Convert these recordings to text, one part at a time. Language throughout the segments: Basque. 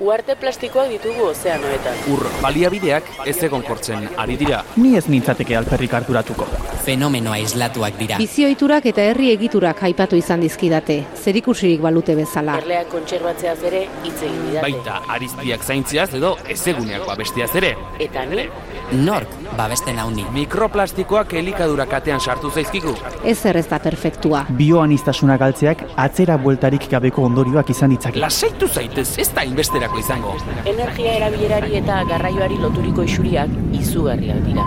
Uarte plastikoak ditugu ozeanoetan. Ur baliabideak ez egon kortzen ari dira. Ni ez nintzateke alperrik harturatuko. Fenomeno aislatuak dira. Bizioiturak eta herri egiturak aipatu izan dizkidate, zerikusirik balute bezala. Erleak kontserbatzeaz ere hitz egin didate. Baita ariztiak zaintziaz edo ezeguneak babestiaz ere. Eta ni, Nork babesten hauni. Mikroplastikoak elikadura katean sartu zaizkigu. Ez ez da perfektua. Bioanistasuna galtzeak atzera bueltarik gabeko ondorioak izan ditzake. Lasaitu zaitez, ez da inbesterako izango. energia erabilerari eta garraioari loturiko isuriak izugarriak dira.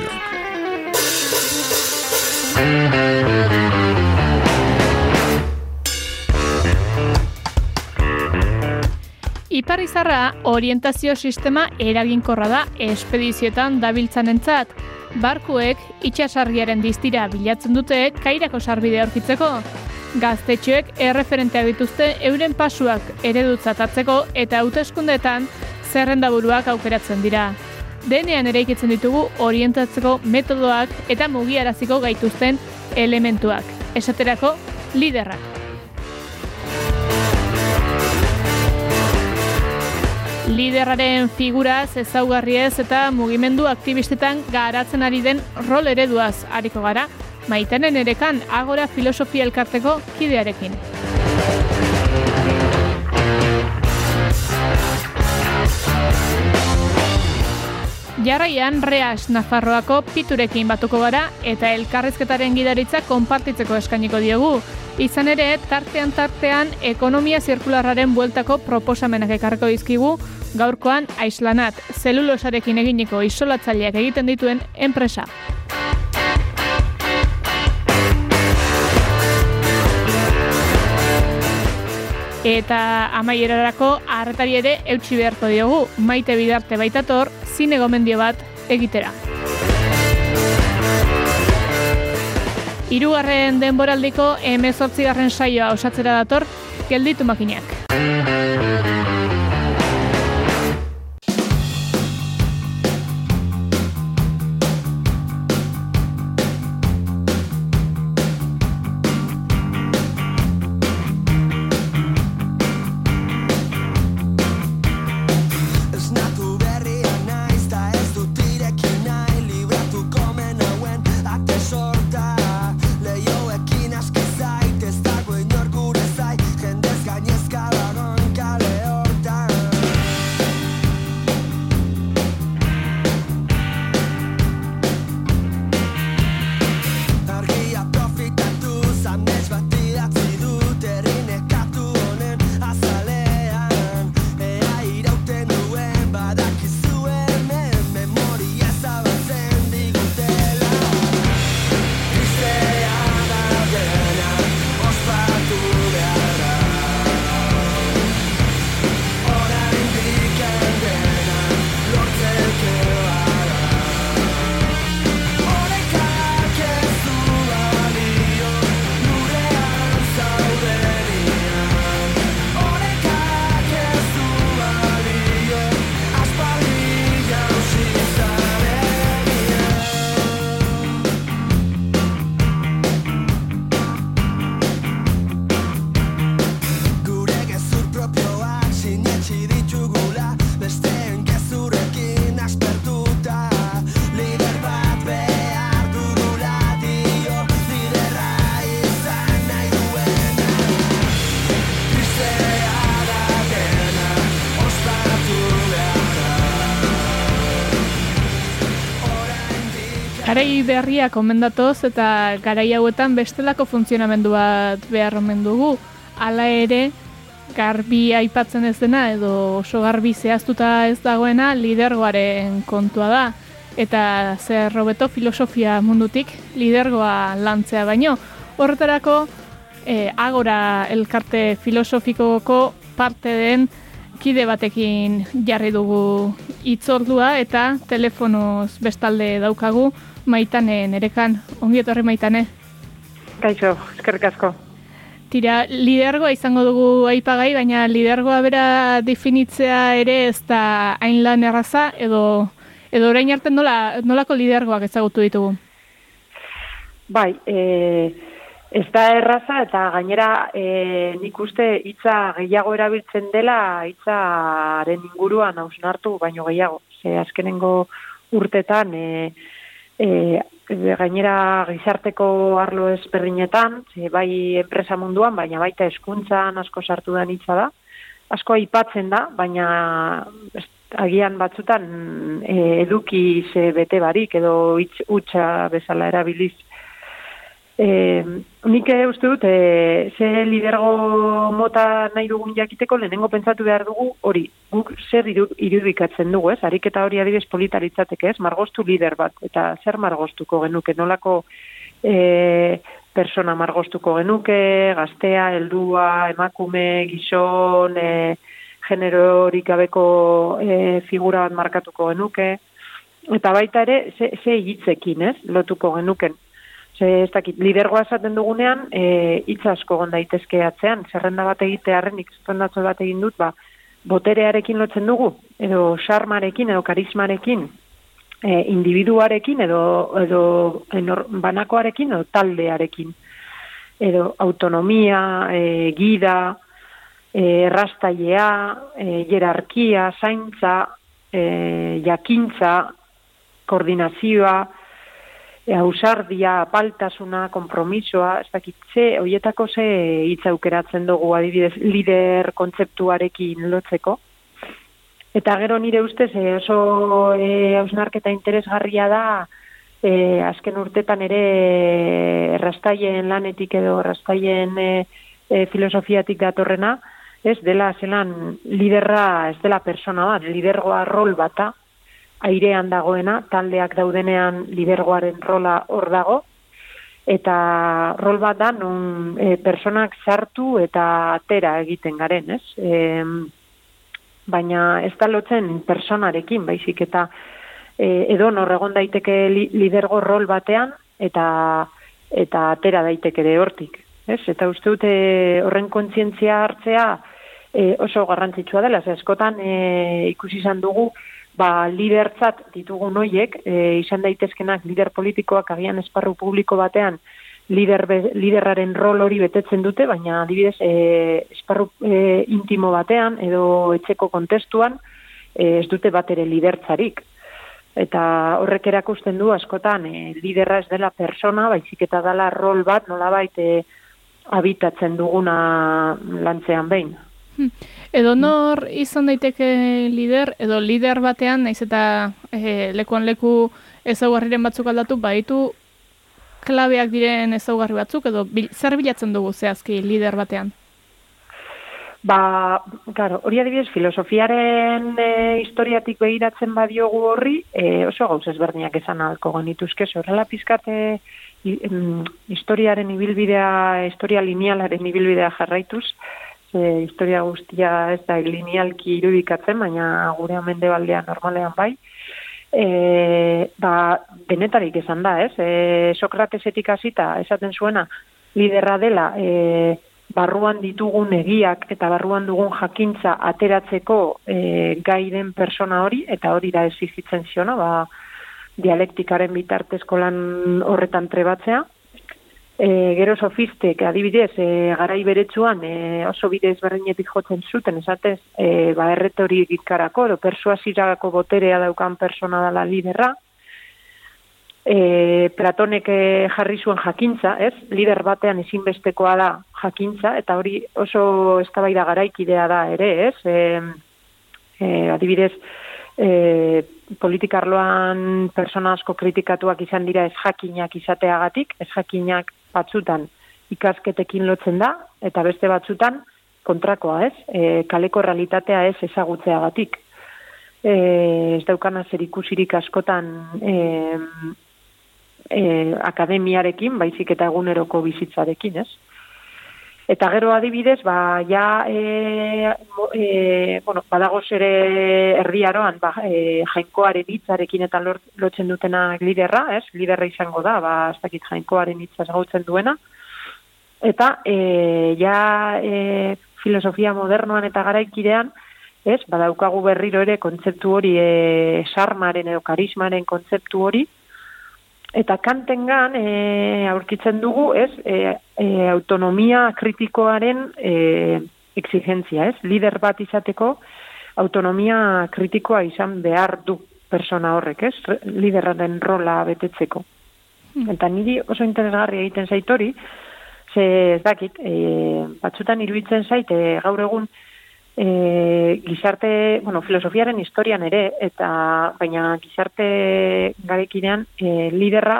Ipar izarra orientazio sistema eraginkorra da espedizioetan dabiltzanentzat. Barkuek itxasargiaren diztira bilatzen dute kairako sarbide aurkitzeko. Gaztetxoek erreferenteak dituzte euren pasuak eredutzatatzeko eta hauteskundeetan zerrendaburuak aukeratzen dira. Denean eraikitzen ditugu orientatzeko metodoak eta mugiaraziko gaituzten elementuak. Esaterako, liderrak. Liderraren figuraz, ezaugarriez eta mugimendu aktivistetan garatzen ari den rol ereduaz ariko gara, maitanen erekan agora filosofia elkarteko kidearekin. Jarraian Reas Nafarroako piturekin batuko gara eta elkarrizketaren gidaritza konpartitzeko eskainiko diogu. Izan ere, tartean tartean ekonomia zirkularraren bueltako proposamenak ekarriko dizkigu, gaurkoan aislanat, zelulosarekin eginiko isolatzaileak egiten dituen enpresa. Eta amaierarako harretari ere eutxi beharko diogu, maite bidarte baitator, zine gomendio bat egitera. Hirugarren denboraldiko emezortzigarren saioa osatzera dator, gelditu makinak. Garai berriak omendatoz eta garai hauetan bestelako funtzionamendu bat behar omen dugu. Hala ere, garbi aipatzen ez dena edo oso garbi zehaztuta ez dagoena lidergoaren kontua da. Eta zer robeto filosofia mundutik lidergoa lantzea baino. Horretarako, eh, agora elkarte filosofikoko parte den kide batekin jarri dugu itzordua eta telefonoz bestalde daukagu maitane nerekan. Ongi etorri maitane. Kaixo, eskerrik asko. Tira, lidergoa izango dugu aipagai, baina lidergoa bera definitzea ere ez da hain lan erraza, edo, edo orain arte nola, nolako lidergoak ezagutu ditugu? Bai, e, ez da erraza eta gainera e, nik uste hitza gehiago erabiltzen dela hitzaren inguruan hausnartu baino gehiago. Ze azkenengo urtetan e, e, gainera gizarteko arlo ezberdinetan, ze bai enpresa munduan, baina baita eskuntzan asko sartu da hitza da. Asko aipatzen da, baina agian batzutan e, eduki ze bete barik edo hitz hutsa bezala erabiliz E, nik uste dut, e, ze lidergo mota nahi dugun jakiteko, lehenengo pentsatu behar dugu hori, guk zer iru, irudikatzen dugu, ez? Ariketa hori adibes politaritzateke, ez? Margostu lider bat, eta zer margostuko genuke, nolako e, persona margostuko genuke, gaztea, heldua, emakume, gizon, e, genero horik gabeko e, figura bat markatuko genuke, eta baita ere, ze, ze hitzekin, ez? Lotuko genuken. Ze ez dakit, lidergoa esaten dugunean, e, hitz asko gonda daitezke atzean, zerrenda bat egitearen, zerrendatzo bat egin dut, ba, boterearekin lotzen dugu, edo charmarekin, edo karismarekin, e, individuarekin, edo, edo enor, banakoarekin, edo taldearekin, edo autonomia, e, gida, e, errastailea, e, jerarkia, zaintza, e, jakintza, koordinazioa, e, ausardia, apaltasuna, kompromisoa, ez dakitze, hoietako ze hitz aukeratzen dugu adibidez lider kontzeptuarekin lotzeko. Eta gero nire ustez e, oso e, ausnarketa interesgarria da e, azken urtetan ere errastaien lanetik edo errastaien e, e, filosofiatik datorrena, ez dela zelan liderra, ez dela persona bat, lidergoa rol bata, airean dagoena, taldeak daudenean lidergoaren rola hor dago, eta rol bat da non e, personak sartu eta atera egiten garen, ez? E, baina ez da lotzen personarekin, baizik eta e, edo norregon daiteke li, lidergo rol batean eta eta atera daiteke de hortik, ez? Eta uste dute horren kontzientzia hartzea e, oso garrantzitsua dela, ez askotan e, ikusi izan dugu ba, lidertzat ditugun hoiek, e, izan daitezkenak lider politikoak agian esparru publiko batean lider liderraren rol hori betetzen dute, baina adibidez e, esparru e, intimo batean edo etxeko kontestuan e, ez dute bat ere lidertzarik. Eta horrek erakusten du askotan e, liderra ez dela persona, baizik eta dela rol bat nolabait e, habitatzen duguna lantzean behin. Hmm. Edo nor izan daiteke lider, edo lider batean, naiz eta e, lekuan leku ezaugarriren batzuk aldatu, baitu klabeak diren ezaugarri batzuk, edo bil, zer bilatzen dugu zehazki lider batean? Ba, claro, hori adibidez, filosofiaren e, historiatik behiratzen badiogu horri, e, oso gauz ezberdinak esan alko genituzke, horrela pizkate historiaren ibilbidea, historia linealaren ibilbidea jarraituz, e, historia guztia ez da linealki irudikatzen, baina gure amende baldean normalean bai, e, ba, benetarik esan da, ez? E, Sokratesetik hasita esaten zuena, liderra dela, e, barruan ditugun egiak eta barruan dugun jakintza ateratzeko e, gaiden persona hori, eta hori da ez izitzen ziona, ba, dialektikaren bitartezko lan horretan trebatzea, E, gero sofistek, adibidez, e, garai beretsuan e, oso bidez berdinetik jotzen zuten, esatez, e, ba, erretori egitkarako, edo persuasirako boterea daukan persona dela liderra, e, Platonek e, jarri zuen jakintza, ez? Lider batean ezinbestekoa da jakintza, eta hori oso eztabaida garaikidea da ere, ez? E, e, adibidez, e, politikarloan persona asko kritikatuak izan dira ez jakinak izateagatik, ez jakinak batzutan ikasketekin lotzen da, eta beste batzutan kontrakoa ez, e, kaleko realitatea ez ezagutzeagatik. E, ez daukana zer ikusirik askotan e, e, akademiarekin, baizik eta eguneroko bizitzarekin ez. Eta gero adibidez, ba, ja, e, e, bueno, badagoz ere erdiaroan, ba, e, jainkoaren hitzarekin eta lotzen dutenak liderra, ez? Liderra izango da, ba, ez dakit jainkoaren hitza ezagutzen duena. Eta, e, ja, e, filosofia modernoan eta garaikidean, ez? Badaukagu berriro ere kontzeptu hori, e, sarmaren edo karismaren kontzeptu hori, Eta kantengan e, aurkitzen dugu, ez, e, e, autonomia kritikoaren e, exigentzia, ez? Lider bat izateko autonomia kritikoa izan behar du persona horrek, ez? Re- Liderraren rola betetzeko. Eta niri oso interesgarri egiten zait hori, ze ez dakit, e, batzutan iruditzen zait, e, gaur egun e, gizarte, bueno, filosofiaren historian ere, eta baina gizarte garekidean e, liderra,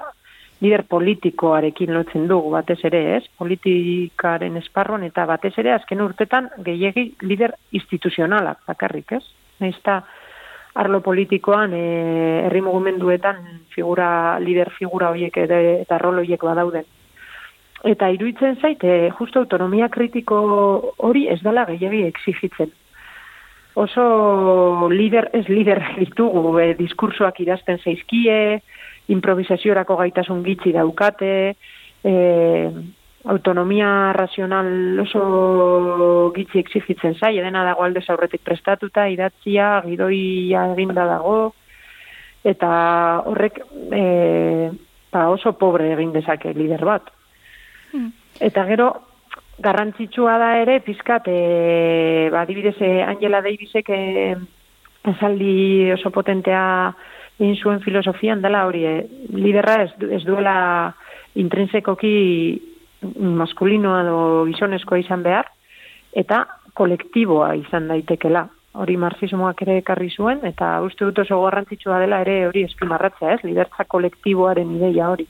lider politikoarekin lotzen dugu batez ere, ez? Politikaren esparruan eta batez ere azken urtetan gehiegi lider instituzionalak bakarrik, ez? Naizta arlo politikoan e, herri mugimenduetan figura lider figura horiek ere eta rol horiek badauden. Eta iruditzen zaite, justo autonomia kritiko hori ez dela gehiagi exigitzen. Oso lider, ez lider ditugu, e, diskursoak idazten zaizkie, improvisaziorako gaitasun gitxi daukate, e, autonomia razional oso gitxi exigitzen zai, edena dago aldez aurretik prestatuta, idatzia, gidoia eginda dago, eta horrek e, ba oso pobre egin dezake lider bat. Eta gero, garrantzitsua da ere, pizkat, e, ba, adibidez, e, Angela Davisek e, esaldi oso potentea egin zuen filosofian dela hori, e, liderra ez, ez duela intrinsekoki maskulinoa edo gizonezkoa izan behar, eta kolektiboa izan daitekela. Hori marxismoak ere ekarri zuen, eta uste dut oso garrantzitsua dela ere hori espimarratzea, ez? Lidertza kolektiboaren ideia hori.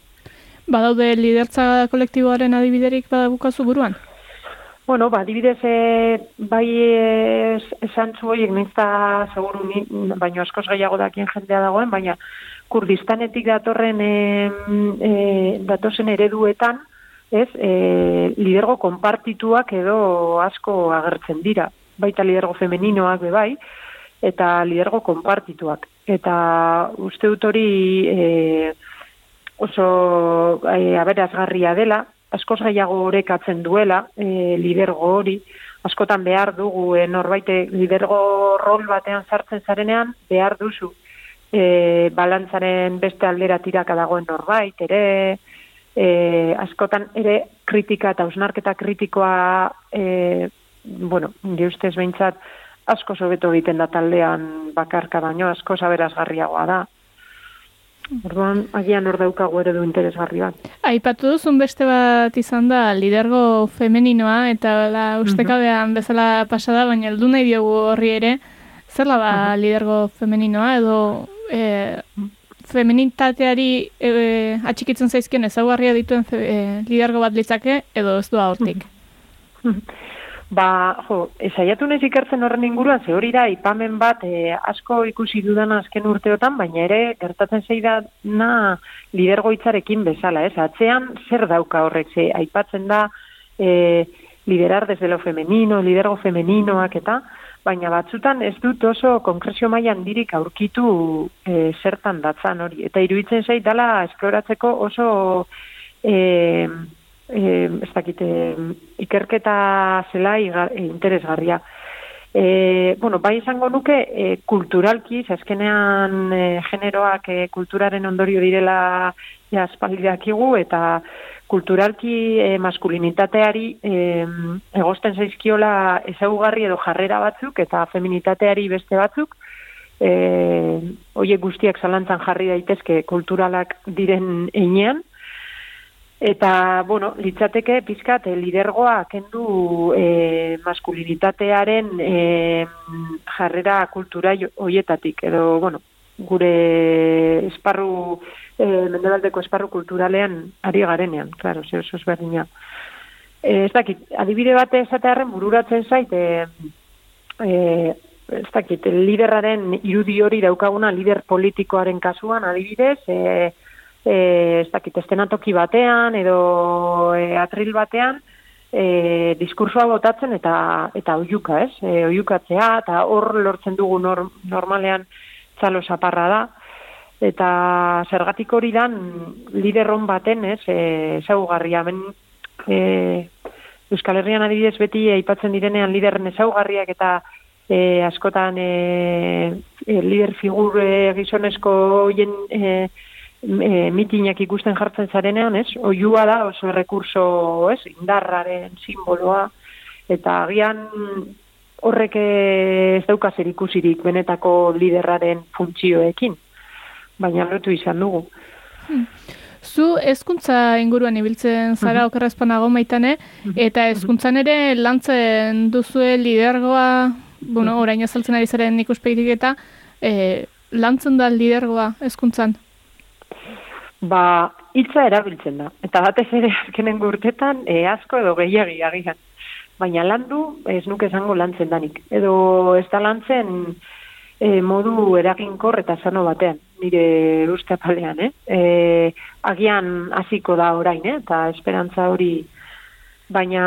Badaude lidertza kolektiboaren adibiderik badabukazu buruan? Bueno, ba, adibidez, e, bai ez, esan zu horiek nintza seguru ni, baino askoz gehiago dakien jendea dagoen, baina kurdistanetik datorren e, e, datozen ereduetan, ez, e, lidergo konpartituak edo asko agertzen dira. Baita lidergo femeninoak be bai, eta lidergo konpartituak. Eta uste dut hori e, oso e, aberazgarria dela, askoz gehiago orekatzen duela e, lidergo hori, askotan behar dugu e, norbaite lidergo rol batean sartzen zarenean, behar duzu e, balantzaren beste aldera tiraka dagoen norbait, ere, e, askotan ere kritika eta ausnarketa kritikoa, e, bueno, ustez behintzat, asko sobeto egiten da taldean bakarka baino, asko aberazgarriagoa da. Orduan, agian hor daukagu ere du interesgarri bat. Aipatu duzun beste bat izan da lidergo femeninoa eta la ustekabean bezala pasada, baina heldu nahi diogu horri ere, zerla da lidergo femeninoa edo e, feminitateari e, atxikitzen zaizkien ezaugarria dituen fe, e, lidergo bat litzake edo ez du hortik. Ba, jo, saiatu naiz ikertzen horren inguruan, ze hori da, ipamen bat e, asko ikusi dudan azken urteotan, baina ere gertatzen zeidana lidergo hitzarekin bezala, ez? Atzean zer dauka horrek, ze aipatzen da e, liderar desde lo femenino, lidergo femeninoak eta, baina batzutan ez dut oso konkrezio mailan dirik aurkitu e, zertan datzan hori. Eta iruditzen zait dala esploratzeko oso e, e, ez dakit, e, ikerketa zela e, interesgarria. E, bueno, bai izango nuke e, kulturalki, azkenean e, generoak e, kulturaren ondorio direla ja aspaldi dakigu eta kulturalki e, maskulinitateari e, egosten zaizkiola ezaugarri edo jarrera batzuk eta feminitateari beste batzuk e, hoiek guztiak zalantzan jarri daitezke kulturalak diren einean Eta, bueno, litzateke pizkat eh, lidergoa kendu e, maskulinitatearen e, jarrera kultura hoietatik. Edo, bueno, gure esparru, e, mendebaldeko esparru kulturalean ari garenean, claro, ze oso ezberdina. E, ez dakit, adibide bate esatearen bururatzen zait, e, e, ez dakit, liderraren irudi hori daukaguna lider politikoaren kasuan, adibidez, e, e, ez dakit, estenatoki batean edo e, atril batean, e, diskursoa botatzen eta eta oiuka, ez? E, oiukatzea eta hor lortzen dugu nor, normalean txalo saparra da eta zergatik hori dan liderron baten, ez? E, ezaugarria ben e, Euskal Herrian adibidez beti aipatzen direnean liderren ezaugarriak eta e, askotan e, e, lider figur e, gizonezko hoien e, e, mitinak ikusten jartzen zarenean, ez? Oiua da oso errekurso, ez? Indarraren simboloa eta agian horrek ez dauka zer ikusirik benetako liderraren funtzioekin. Baina lotu izan dugu. Hmm. Zu hezkuntza inguruan ibiltzen zara uh -huh. maitane, eta hezkuntzan ere lantzen duzue lidergoa, bueno, orain azaltzen ari zaren ikuspegitik eta e, lantzen da lidergoa hezkuntzan? Ba, hitza erabiltzen da. Eta batez ere azkenen gurtetan e, asko edo gehiagi agian. Baina landu ez nuke esango lantzen danik. Edo ez da lantzen e, modu eraginkor eta sano batean. Nire uste apalean, eh? E, agian hasiko da orain, eh? Eta esperantza hori baina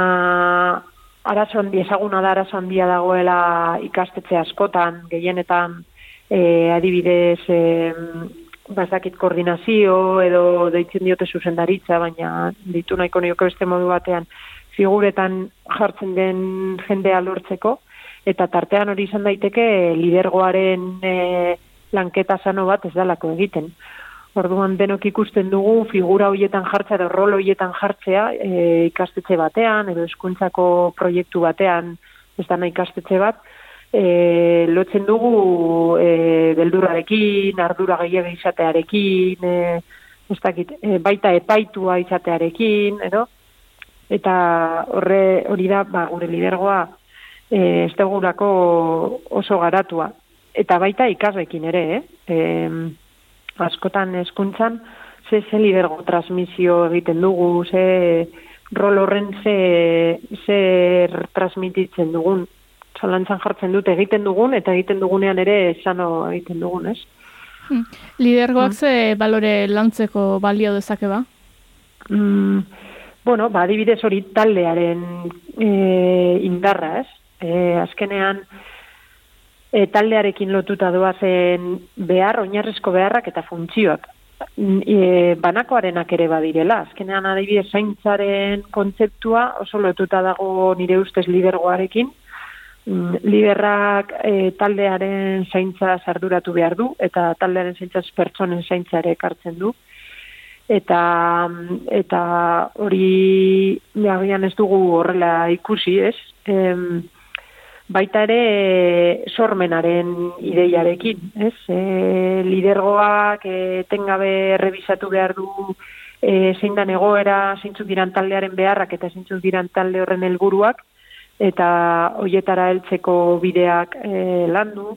arazo handi ezaguna da arazo handia dagoela ikastetxe askotan, gehienetan e, adibidez e, bazakit koordinazio edo deitzen diote zuzendaritza, baina ditu nahiko nioke beste modu batean figuretan jartzen den jendea lortzeko, eta tartean hori izan daiteke lidergoaren e, lanketa sano bat ez dalako egiten. Orduan denok ikusten dugu figura hoietan jartzea edo rol hoietan jartzea e, ikastetxe batean edo eskuntzako proiektu batean ez da ikastetxe bat, e, lotzen dugu e, beldurrarekin, ardura gehiago izatearekin, e, ez dakit, e, baita epaitua izatearekin, edo? Eta horre hori da, ba, gure lidergoa e, ez dugulako oso garatua. Eta baita ikasrekin ere, eh? E, askotan eskuntzan, ze, ze lidergo transmisio egiten dugu, ze rol horren ze, ze transmititzen dugun zalantzan jartzen dute egiten dugun, eta egiten dugunean ere esano egiten dugun, ez? Hmm. Lidergoak hmm. ze balore lantzeko balio dezake ba? Mm, bueno, ba, adibidez hori taldearen e, indarra, ez? E, azkenean, e, taldearekin lotuta doazen behar, oinarrizko beharrak eta funtzioak. E, banakoarenak ere badirela. Azkenean adibidez zaintzaren kontzeptua oso lotuta dago nire ustez lidergoarekin, Mm, liderrak e, taldearen zaintza sarduratu behar du, eta taldearen zaintza pertsonen zaintza ere ekartzen du. Eta, eta hori mehagian ez dugu horrela ikusi, ez? E, baita ere sormenaren ideiarekin, ez? E, lidergoak e, tengabe revisatu behar du e, zein da egoera, zeintzuk diran taldearen beharrak eta zeintzuk diran talde horren helburuak, eta hoietara heltzeko bideak e, landu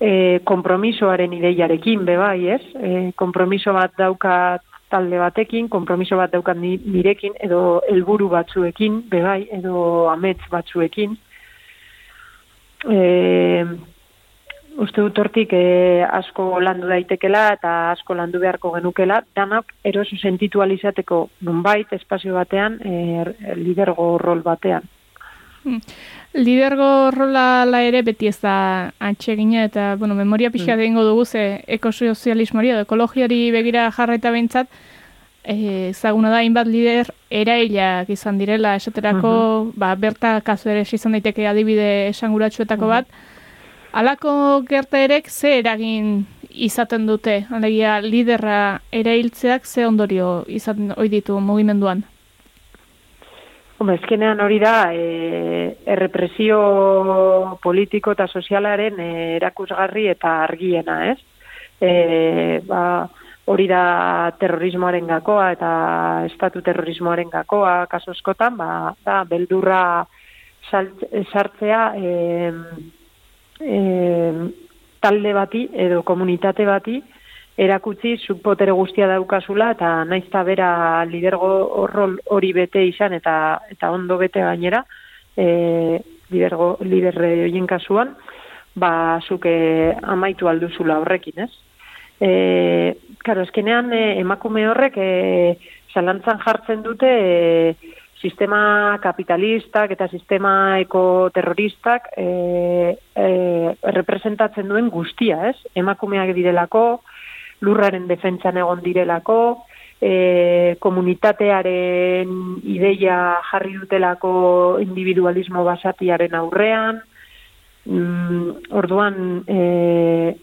e, konpromisoaren ideiarekin be bai, ez? E, konpromiso bat daukat talde batekin, konpromiso bat daukat nirekin edo helburu batzuekin be bai, edo amets batzuekin. E, uste dut hortik e, asko landu daitekela eta asko landu beharko genukela, danak eroso sentitu alizateko nonbait espazio batean, e, lidergo rol batean. Hmm. Lidergo rola la ere beti ez da antxegina eta, bueno, memoria pixka mm. dugu ze ekosozialismoari edo ekologiari begira jarraita behintzat, eh, ezaguna da, inbat lider erailak izan direla, esaterako, mm ba, berta kasu ere izan daiteke adibide esanguratsuetako bat, Alako gerta erek ze eragin izaten dute, alegia liderra erailtzeak ze ondorio izaten oiditu mugimenduan? Hombre, ezkenean hori da, e, errepresio politiko eta sozialaren e, erakusgarri eta argiena, ez? E, ba, hori da terrorismoaren gakoa eta estatu terrorismoaren gakoa, kaso eskotan, ba, da, beldurra sartzea e, e, talde bati edo komunitate bati, erakutsi subpotere guztia daukazula eta naizta bera lidergo rol hori bete izan eta eta ondo bete gainera e, lidergo liderre hoien kasuan ba zuke amaitu alduzula horrekin, ez? Eh, claro, eskenean e, emakume horrek e, zalantzan jartzen dute e, sistema kapitalistak eta sistema ekoterroristak e, e, representatzen duen guztia, ez? Emakumeak direlako, lurraren defentsan egon direlako, e, komunitatearen ideia jarri dutelako individualismo basatiaren aurrean, mm, orduan e,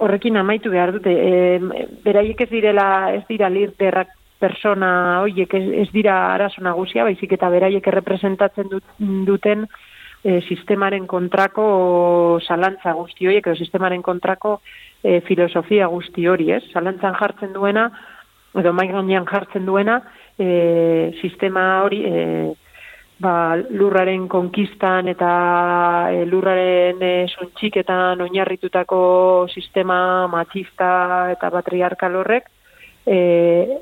horrekin amaitu behar dute, e, beraiek ez direla, ez dira lirterrak persona hoiek ez, ez dira arazo nagusia, baizik eta beraiek errepresentatzen dut, duten e, sistemaren kontrako zalantza guzti horiek, edo sistemaren kontrako e, filosofia guzti hori, ez? Zalantzan jartzen duena, edo mai gainean jartzen duena, e, sistema hori e, ba, lurraren konkistan eta e, lurraren e, suntxiketan oinarritutako sistema matxista eta patriarkal horrek, e,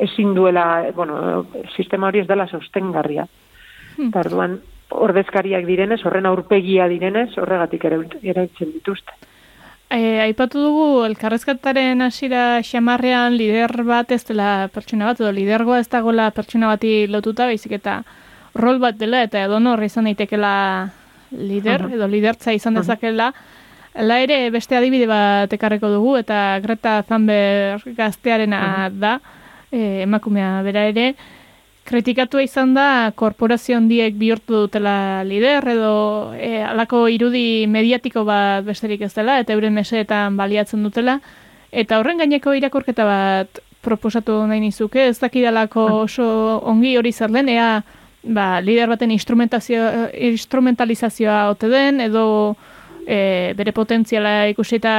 ezin duela, bueno, sistema hori ez dela sostengarria. Hmm. Tarduan, ordezkariak direnez, horren aurpegia direnez, horregatik ere eraitzen dituzte. E, aipatu dugu, elkarrezkataren hasira xamarrean lider bat ez dela pertsona bat, edo lidergoa ez dagoela pertsona bati lotuta, baizik eta rol bat dela, eta edo norri izan daitekela lider, edo lidertza izan dezakela. Ela ere beste adibide bat ekarreko dugu, eta Greta Thunberg gaztearena da, e, emakumea bera ere, kritikatu izan da korporazio handiek bihurtu dutela lider edo e, alako irudi mediatiko bat besterik ez dela eta euren meseetan baliatzen dutela. Eta horren gaineko irakurketa bat proposatu nahi nizuke ez dakidalako oso ongi hori zer den ea ba, lider baten instrumentalizazioa ote den edo e, bere potentziala ikusita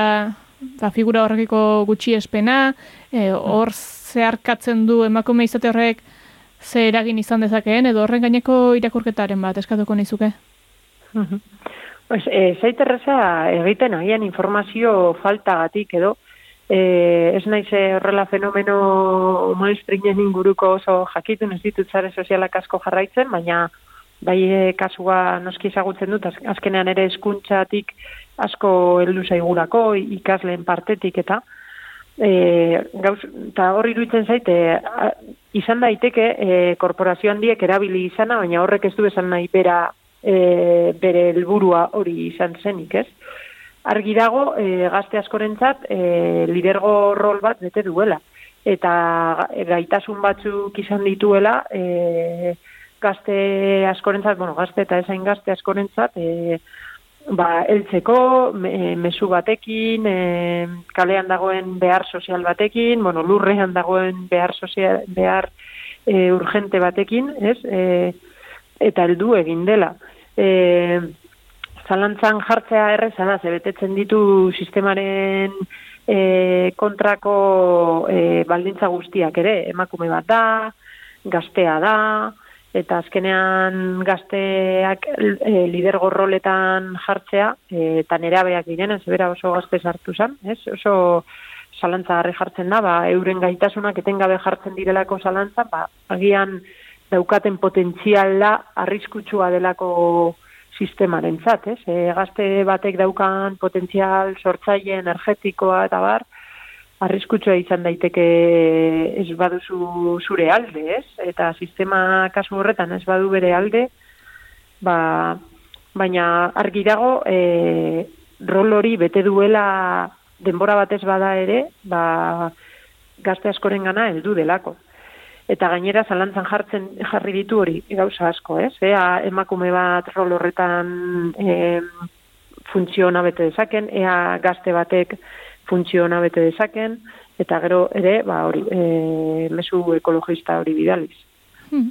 ba, figura horrekiko gutxi espena e, hor zeharkatzen du emakume izate horrek ze eragin izan dezakeen, edo horren gaineko irakurketaren bat, eskatuko nizuke? Pues, e, zaiterreza egiten agian informazio faltagatik edo, e, ez naiz horrela fenomeno mainstreamen inguruko oso jakitun ez ditut zare sozialak asko jarraitzen, baina bai e, kasua noski ezagutzen dut, azkenean ere eskuntzatik asko heldu zaigurako ikasleen partetik eta, e, gauz, eta hor iruditzen zaite, izan daiteke e, korporazio handiek erabili izana, baina horrek ez du esan nahi bera e, bere helburua hori izan zenik, ez? Argi dago, e, gazte askorentzat e, lidergo rol bat bete duela. Eta gaitasun batzuk izan dituela, e, gazte askorentzat, bueno, gazte eta esain gazte askorentzat, e, ba, eltzeko, me, mesu batekin, e, kalean dagoen behar sozial batekin, bueno, lurrean dagoen behar sozial, behar e, urgente batekin, ez? E, eta heldu egin dela. E, zalantzan jartzea erreza da, zebetetzen ditu sistemaren e, kontrako e, baldintza guztiak ere, emakume bat da, gaztea da, eta azkenean gazteak e, lidergo roletan jartzea, e, eta nerabeak diren, ez bera oso gazte sartu zen, ez? oso zalantza jartzen da, ba, euren gaitasunak etengabe jartzen direlako zalantza, ba, agian daukaten potentziala arriskutsua delako sistemaren zat, ez? E, gazte batek daukan potentzial sortzaile energetikoa eta bar, arriskutsua izan daiteke ez baduzu zure alde, ez? Eta sistema kasu horretan ez badu bere alde, ba, baina argi dago e, rol hori bete duela denbora batez bada ere, ba, gazte askoren gana heldu delako. Eta gainera zalantzan jartzen jarri ditu hori gauza asko, ez? Ea emakume bat rol horretan e, funtziona bete dezaken, ea gazte batek funtziona bete dezaken, eta gero ere, ba, hori, e, mesu ekologista hori bidaliz. Hmm.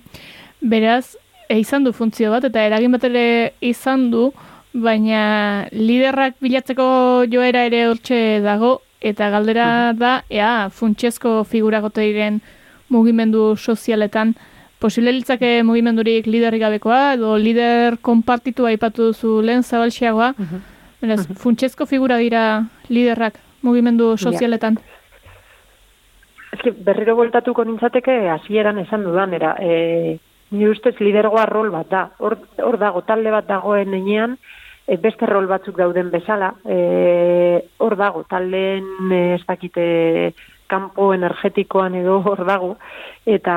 Beraz, e, izan du funtzio bat, eta eragin bat ere izan du, baina liderrak bilatzeko joera ere hortxe dago, eta galdera hmm. da, ea, funtsezko figuragote diren mugimendu sozialetan, posible litzake mugimendurik liderrik gabekoa, edo lider konpartitu aipatu duzu lehen zabalxiagoa, uh Beraz, funtsezko figura dira liderrak mugimendu sozialetan? Ez berriro voltatuko nintzateke, hasieran esan dudan, era, e, ni ustez lidergoa rol bat da. Hor, hor dago, talde bat dagoen enean, e, beste rol batzuk dauden bezala, e, hor dago, taldeen ez dakite kanpo energetikoan edo hor dago, eta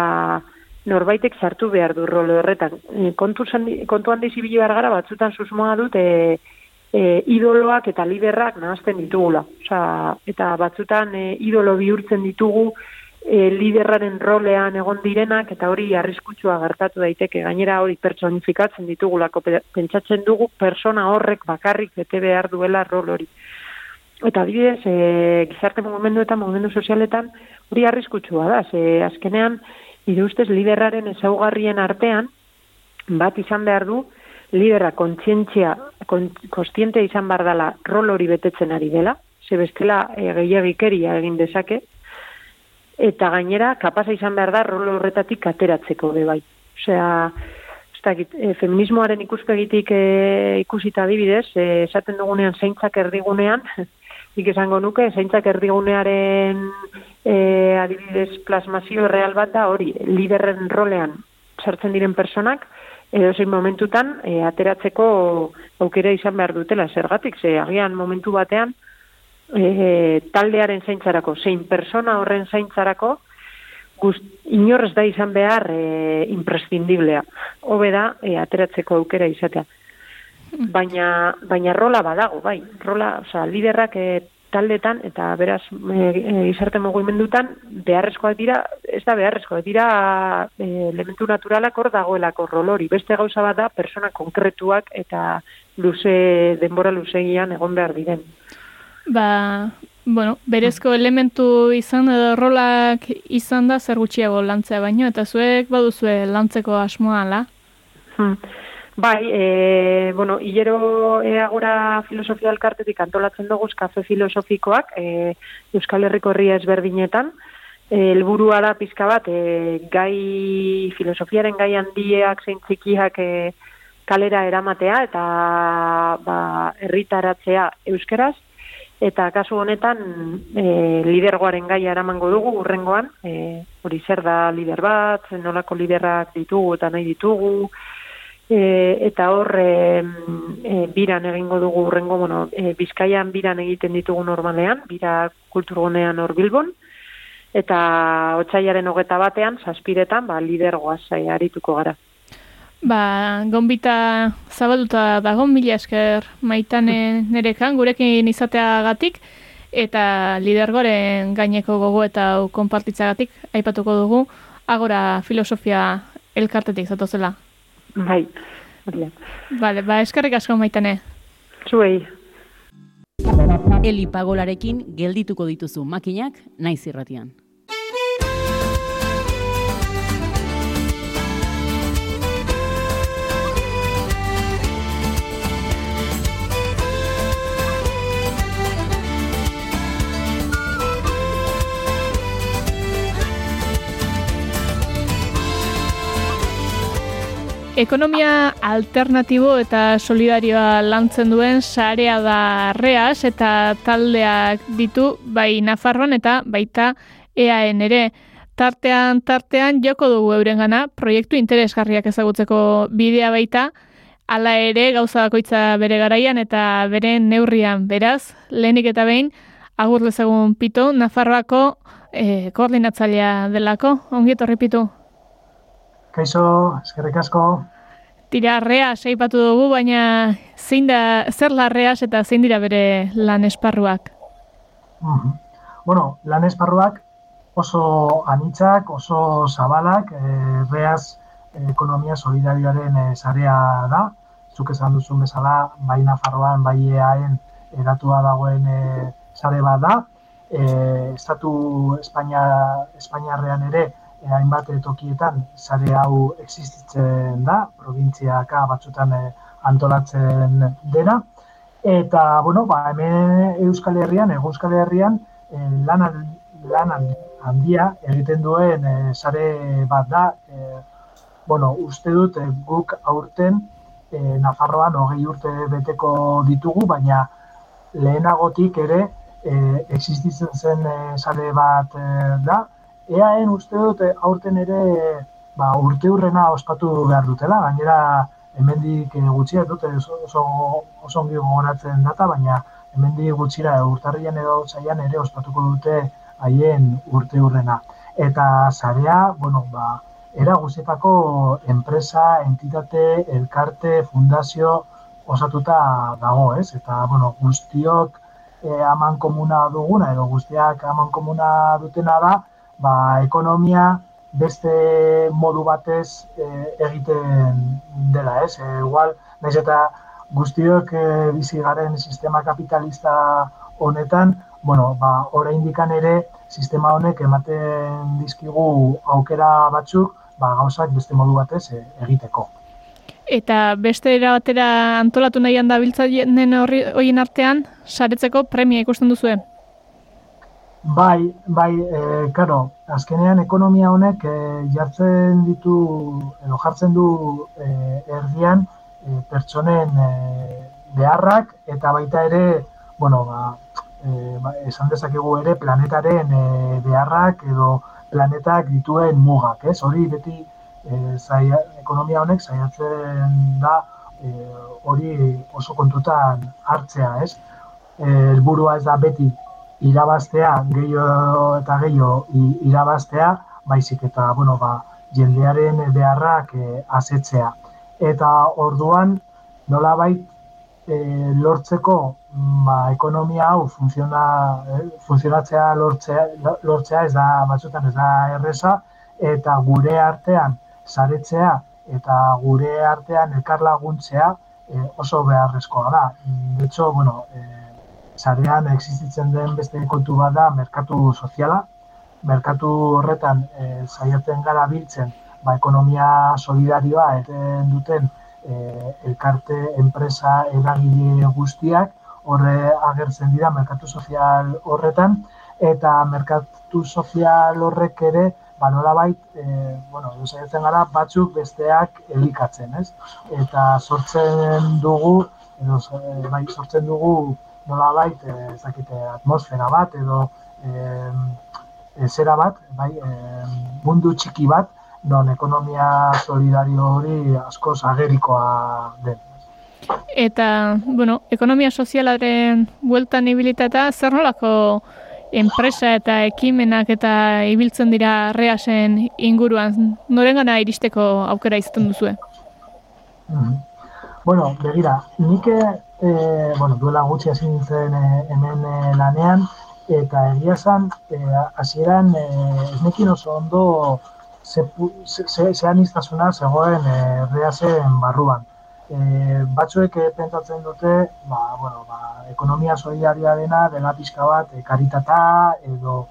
norbaitek sartu behar du rol horretan. E, kontu, zandi, kontu handi zibili behar gara, batzutan susmoa dut, e, e, idoloak eta liderrak nahazten ditugula. Osa, eta batzutan e, idolo bihurtzen ditugu e, liderraren rolean egon direnak, eta hori arriskutsua gertatu daiteke, gainera hori pertsonifikatzen ditugulako, pe- pentsatzen dugu persona horrek bakarrik bete behar duela rol hori. Eta adibidez, e, gizarte mugimenduetan, mugimendu sozialetan, hori arriskutsua da, ze azkenean, nire ustez, liderraren ezaugarrien artean, bat izan behar du, liderra kontzientzia, kon, kostiente izan behar dela rol hori betetzen ari dela, ze bestela e, gehiagikeria egin dezake, eta gainera, kapasa izan behar da rol horretatik ateratzeko be bai. Osea, dakit, e, feminismoaren ikuspegitik e, ikusita adibidez, esaten dugunean zeintzak erdigunean, nik esango nuke, zeintzak erdigunearen e, adibidez plasmazio real bat da hori, liderren rolean sartzen diren personak, edo zein momentutan e, ateratzeko aukera izan behar dutela, zergatik, ze agian momentu batean e, taldearen zaintzarako, zein persona horren zaintzarako, gust, inorrez da izan behar e, imprescindiblea. Hobe da, e, ateratzeko aukera izatea. Baina, baina rola badago, bai. Rola, osea, liderrak e, taldetan eta beraz e, e, gizarte mugimendutan beharrezkoak dira, ez da beharrezkoak dira e, elementu naturalak hor dagoelako rol hori. Beste gauza bat da persona konkretuak eta luze denbora luzegian egon behar diren. Ba, bueno, berezko elementu izan edo rolak izan da zer gutxiago lantzea baino, eta zuek baduzue lantzeko asmoa, ala? Hmm. Bai, e, bueno, hilero eagora filosofia elkartetik antolatzen dugu kafe filosofikoak e, Euskal Herriko herria ezberdinetan. E, helburua da pizka bat, e, gai filosofiaren gai handiak zein txikiak e, kalera eramatea eta ba, herritaratzea euskeraz. Eta kasu honetan e, lidergoaren gaia eramango dugu urrengoan, e, hori zer da lider bat, nolako liderrak ditugu eta nahi ditugu, e, eta hor e, e, biran egingo dugu urrengo, bueno, e, Bizkaian biran egiten ditugu normalean, bira kulturgunean hor Bilbon, eta otsailaren hogeta batean, zazpiretan, ba, lidergoaz e, arituko gara. Ba, gonbita zabalduta dago, mila esker maitane nerekan, gurekin izateagatik, eta lidergoren gaineko gogo eta konpartitzagatik, aipatuko dugu, agora filosofia elkartetik zatozela. Bai. Bale, ba, eskerrik asko maitane. Zuei. Eli pagolarekin geldituko dituzu makinak naiz irratian. Ekonomia alternatibo eta solidarioa lantzen duen sarea da reas eta taldeak ditu bai Nafarroan eta baita EAN ere. Tartean, tartean joko dugu eurengana proiektu interesgarriak ezagutzeko bidea baita, hala ere gauza bakoitza bere garaian eta bere neurrian. Beraz, lehenik eta behin, agur lezagun pito, Nafarroako eh, koordinatzailea delako. Ongi etorri pitu. Kaixo, eskerrik asko. Tira, reas aipatu dugu, baina zein da, zer la reas eta zein dira bere lan esparruak? Mhm. Bueno, lan esparruak oso anitzak, oso zabalak, e, reas ekonomia solidarioaren e, sarea da. Zuk esan duzun bezala, bai Nafarroan, bai EAen eratua dagoen e, sare bat da. E, Estatu Espainia, Espainiarrean ere, hainbat tokietan sare hau existitzen da, provintziaka batzutan e, antolatzen dena. Eta, bueno, ba, hemen Euskal Herrian, Ego Euskal Herrian, e, lan, lan handia egiten duen e, sare bat da. Bueno, uste dut guk aurten e, Nafarroan hogei urte beteko ditugu, baina lehenagotik ere e, existitzen zen e, sare bat e, da. Eaen uste dut e, aurten ere ba, urte hurrena ospatu behar dutela, gainera hemendik e, gutxia dute oso, oso, ongi gogoratzen data, baina hemendik gutxira urtarrian edo otsailean ere ospatuko dute haien urte hurrena. Eta sarea, bueno, ba, era guztietako enpresa, entitate, elkarte, fundazio osatuta dago, ez? Eta, bueno, guztiok e, aman komuna duguna, edo guztiak aman komuna dutena da, ba, ekonomia beste modu batez e, egiten dela, ez? E, igual, nahiz eta guztiok e, bizi garen sistema kapitalista honetan, bueno, ba, oraindikan ere sistema honek ematen dizkigu aukera batzuk, ba, gauzak beste modu batez e, egiteko. Eta beste era batera antolatu nahian da biltzaien horien artean, saretzeko premia ikusten duzuen? Bai, bai, e, karo, azkenean ekonomia honek e, jartzen ditu, edo jartzen du e, erdian e, pertsonen e, beharrak, eta baita ere, bueno, ba, e, ba, esan dezakegu ere planetaren e, beharrak edo planetak dituen mugak, ez? Hori beti e, zaia, ekonomia honek saiatzen da e, hori oso kontutan hartzea, ez? Helburua ez da beti irabaztea, gehiago eta gehiago irabaztea, baizik eta, bueno, ba, jendearen beharrak e, asetzea. Eta orduan, nola bait, e, lortzeko ba, ekonomia hau funtziona, eh, funtzionatzea lortzea, lortzea ez da batzutan ez da erresa, eta gure artean saretzea eta gure artean elkarlaguntzea e, oso beharrezkoa da. Hecho, bueno, e, sarean existitzen den beste kontu bat da merkatu soziala. Merkatu horretan e, saiatzen gara biltzen ba, ekonomia solidarioa eten duten e, elkarte, enpresa, eragile guztiak, horre agertzen dira merkatu sozial horretan, eta merkatu sozial horrek ere ba, nola bait, e, bueno, saiatzen gara, batzuk besteak elikatzen, ez? Eta sortzen dugu, edo, bai, sortzen dugu, nola bait, e, ezakite, atmosfera bat, edo e, zera bat, bai, e, mundu txiki bat, non ekonomia solidario hori askoz agerikoa den. Eta, bueno, ekonomia sozialaren bueltan ibilitata, zer nolako enpresa eta ekimenak eta ibiltzen dira reasen inguruan, noren gana iristeko aukera izaten duzue? Mm Bueno, begira, nik e, bueno, duela gutxi hasi nintzen e, hemen e, lanean, eta egia esan, e, hasieran e, ez nekin oso ondo ze, ze, ze, ze zegoen e, reasen barruan. E, batzuek pentsatzen dute, ba, bueno, ba, ekonomia solidaria dena, dela pixka bat, e, karitata, edo,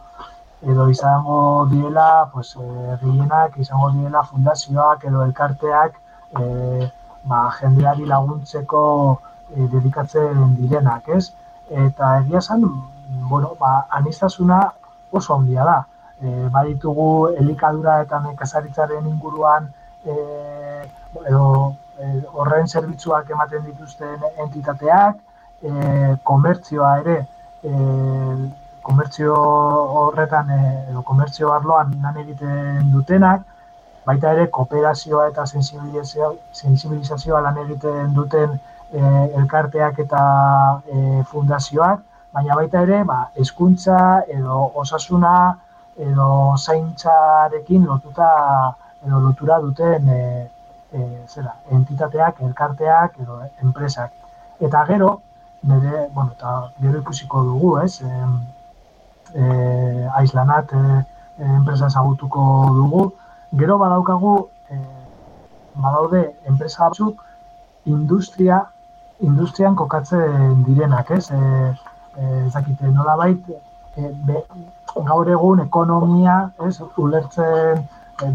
edo izango direla, pues, e, gehienak, izango direla fundazioak edo elkarteak, e, ba, jendeari laguntzeko e, dedikatzen direnak, ez? Eta egia zen, bueno, ba, anistazuna oso ondia da. E, baditugu elikadura eta nekazaritzaren inguruan e, edo Eh, horren zerbitzuak ematen dituzten entitateak, e, komertzioa ere, e, komertzio horretan, edo komertzio arloan lan egiten dutenak, baita ere kooperazioa eta sensibilizazioa lan egiten duten e, elkarteak eta e, fundazioak, baina baita ere, ba, eskuntza edo osasuna edo zaintzarekin lotuta edo lotura duten e, e, zera, entitateak, elkarteak edo enpresak. Eta gero, nire, bueno, eta gero ikusiko dugu, ez, e, e, aizlanat e, enpresa ezagutuko dugu, gero badaukagu, e, badaude enpresa batzuk, industria, industrian kokatzen direnak, ez, e, e, ezakite, nola bait, e, gaur egun ekonomia, ez, ulertzen,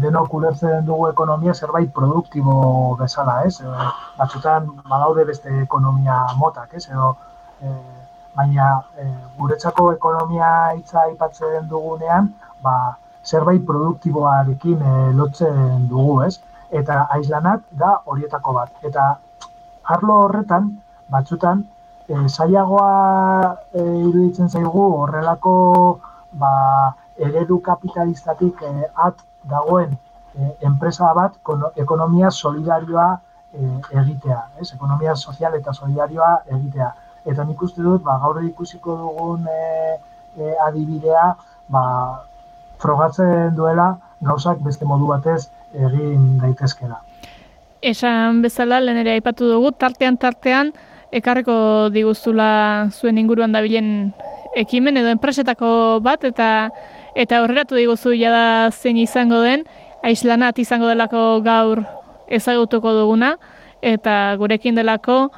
denok ulertzen dugu ekonomia zerbait produktibo bezala, ez? E, batzutan badaude beste ekonomia motak, ez? Edo, e, baina e, guretzako ekonomia hitza aipatzen dugunean, ba, zerbait produktiboarekin e, lotzen dugu, ez? Eta aizlanat da horietako bat. Eta arlo horretan, batzutan, e, zailagoa e, iruditzen zaigu horrelako ba, eredu kapitalistatik e, at dagoen e, enpresa bat ekonomia solidarioa e, egitea, ez? Ekonomia sozial eta solidarioa egitea. Eta nik uste dut, ba, gaur ikusiko dugun e, adibidea, ba, frogatzen duela, gauzak beste modu batez egin daitezkela. Esan bezala, lehen ere aipatu dugu, tartean tartean, ekarreko diguzula zuen inguruan dabilen ekimen edo enpresetako bat, eta eta horreratu diguzu jada zein izango den, aislanat izango delako gaur ezagutuko duguna, eta gurekin delako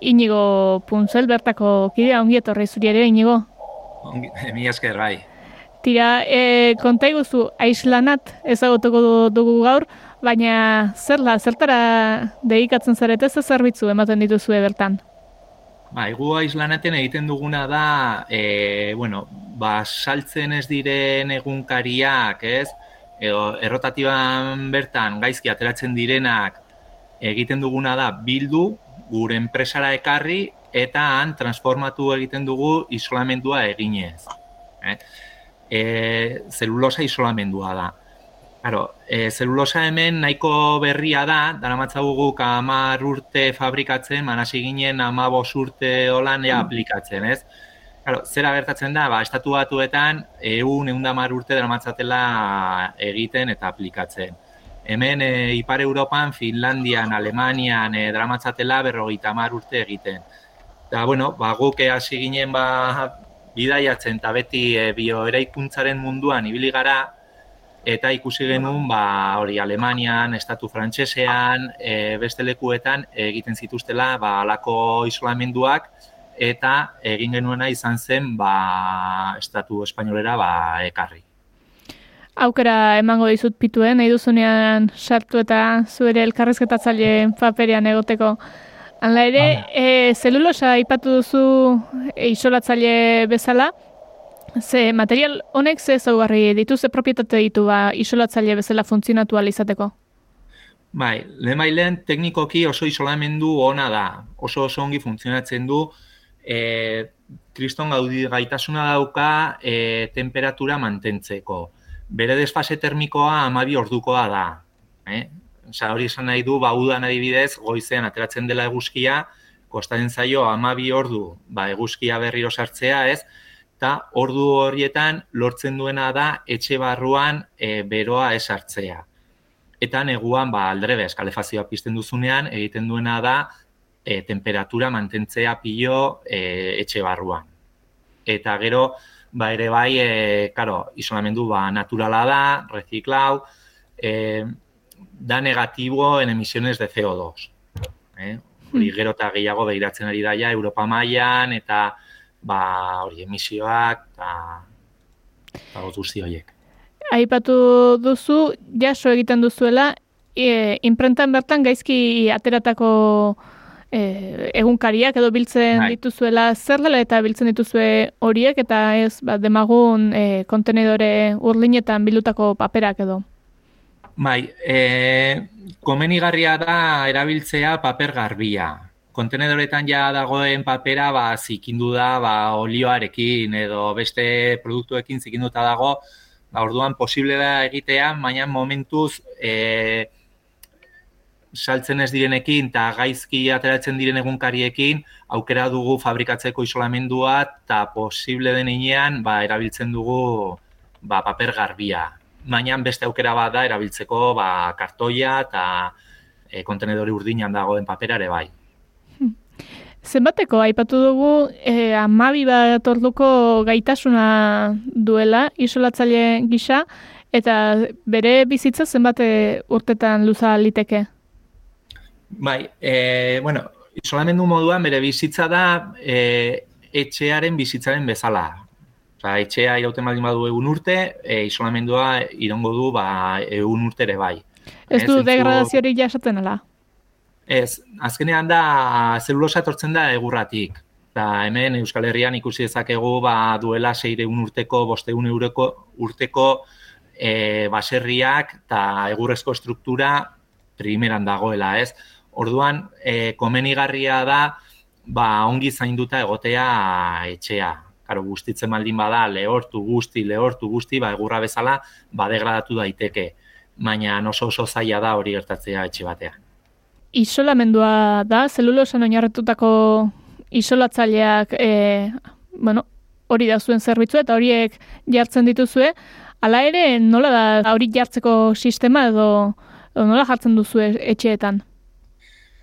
inigo puntzel bertako kidea ongi etorri zuri ere inigo. Mi esker bai. Tira, e, konta iguzu, aislanat ezagutuko du- dugu gaur, baina zerla, zertara dedikatzen zarete ze zerbitzu ematen dituzue bertan? Ba, egu aislanaten egiten duguna da, e, bueno, ba, saltzen ez diren egunkariak, ez? Edo, errotatiban bertan gaizki ateratzen direnak egiten duguna da bildu, gure enpresara ekarri, eta han transformatu egiten dugu isolamendua eginez. Eh? E, zelulosa isolamendua da. Claro, e, zelulosa hemen nahiko berria da, daramatzagu guk amar urte fabrikatzen, manasi ginen amabos urte holan ea aplikatzen, ez? Claro, zera gertatzen da, ba, estatu batuetan, egun, egun urte daramatzatela egiten eta aplikatzen. Hemen, e, Ipar Europan, Finlandian, Alemanian, e, daramatzatela berrogeita hamar urte egiten. Eta, bueno, ba, guk hasi ginen ba, bidaiatzen eta beti e, bioeraikuntzaren munduan ibili gara, eta ikusi genuen ba, hori Alemanian, estatu frantsesean, e, beste lekuetan egiten zituztela ba, alako isolamenduak, eta egin genuena izan zen ba, estatu espainolera ba, ekarri. Aukera emango dizut pituen, nahi duzunean sartu eta zuere elkarrizketatzaile paperean egoteko. Hala ere, e, zelulosa aipatu duzu e, isolatzaile bezala, ze material honek ze zaugarri ditu, ze propietate ditu ba, isolatzaile bezala funtzionatu izateko? Bai, lehen teknikoki oso isolamendu ona da, oso oso ongi funtzionatzen du, e, kriston gaudi gaitasuna dauka e, temperatura mantentzeko. Bere desfase termikoa amabi ordukoa da. Eh? Osa, hori esan nahi du, ba, udan adibidez, goizean ateratzen dela eguzkia, kostaren zaio amabi ordu ba, eguzkia berriro sartzea, ez? Eta ordu horietan lortzen duena da etxe barruan e, beroa ez hartzea. Eta neguan, ba, aldrebez, kalefazioa pizten duzunean, egiten duena da e, temperatura mantentzea pilo e, etxe barruan. Eta gero, ba, ere bai, e, karo, isolamendu ba, naturala da, reziklau, e, da negatibo en emisiones de CO2. Eh? Hori gero eta gehiago behiratzen ari daia Europa mailan eta ba, hori emisioak eta guzti horiek. Aipatu duzu, jaso egiten duzuela, e, imprentan bertan gaizki ateratako e, egunkariak edo biltzen Bai. dituzuela zer dela eta biltzen dituzue horiek eta ez ba, demagun e, kontenedore urlinetan bildutako paperak edo. Bai, e, komenigarria da erabiltzea paper garbia. Kontenedoretan ja dagoen papera ba, zikindu da ba, olioarekin edo beste produktuekin zikinduta dago, ba, orduan posible da egitea, baina momentuz e, saltzen ez direnekin eta gaizki ateratzen diren egunkariekin aukera dugu fabrikatzeko isolamendua eta posible den inean ba, erabiltzen dugu ba, paper garbia. Baina beste aukera bat da erabiltzeko ba, kartoia eta e, kontenedori urdinan dagoen papera ere bai. Zenbateko, aipatu dugu, e, amabi bat orduko gaitasuna duela, isolatzaile gisa, eta bere bizitza zenbate urtetan luza liteke? Bai, e, bueno, isolamendu moduan bere bizitza da e, etxearen bizitzaren bezala. Osa, etxea irauten baldin badu egun urte, e, isolamendua irongo du ba, egun urte ere bai. Ez du zentzu- degradaziorik jasaten ala? Ez, azkenean da zelulosa etortzen da egurratik. Eta hemen Euskal Herrian ikusi dezakegu ba, duela seireun urteko, bosteun euroko urteko e, baserriak eta egurrezko struktura primeran dagoela, ez? Orduan, e, komenigarria da ba, ongi zainduta egotea etxea. Karo, guztitzen baldin bada, lehortu guzti, lehortu guzti, ba, egurra bezala, ba, degradatu daiteke. Baina oso oso zaila da hori gertatzea etxe batean. Isolamendua da, zelulosan oinarretutako isolatzaileak, e, bueno, hori da zuen zerbitzu eta horiek jartzen dituzue, hala ere nola da hori jartzeko sistema edo, edo nola jartzen duzue etxeetan?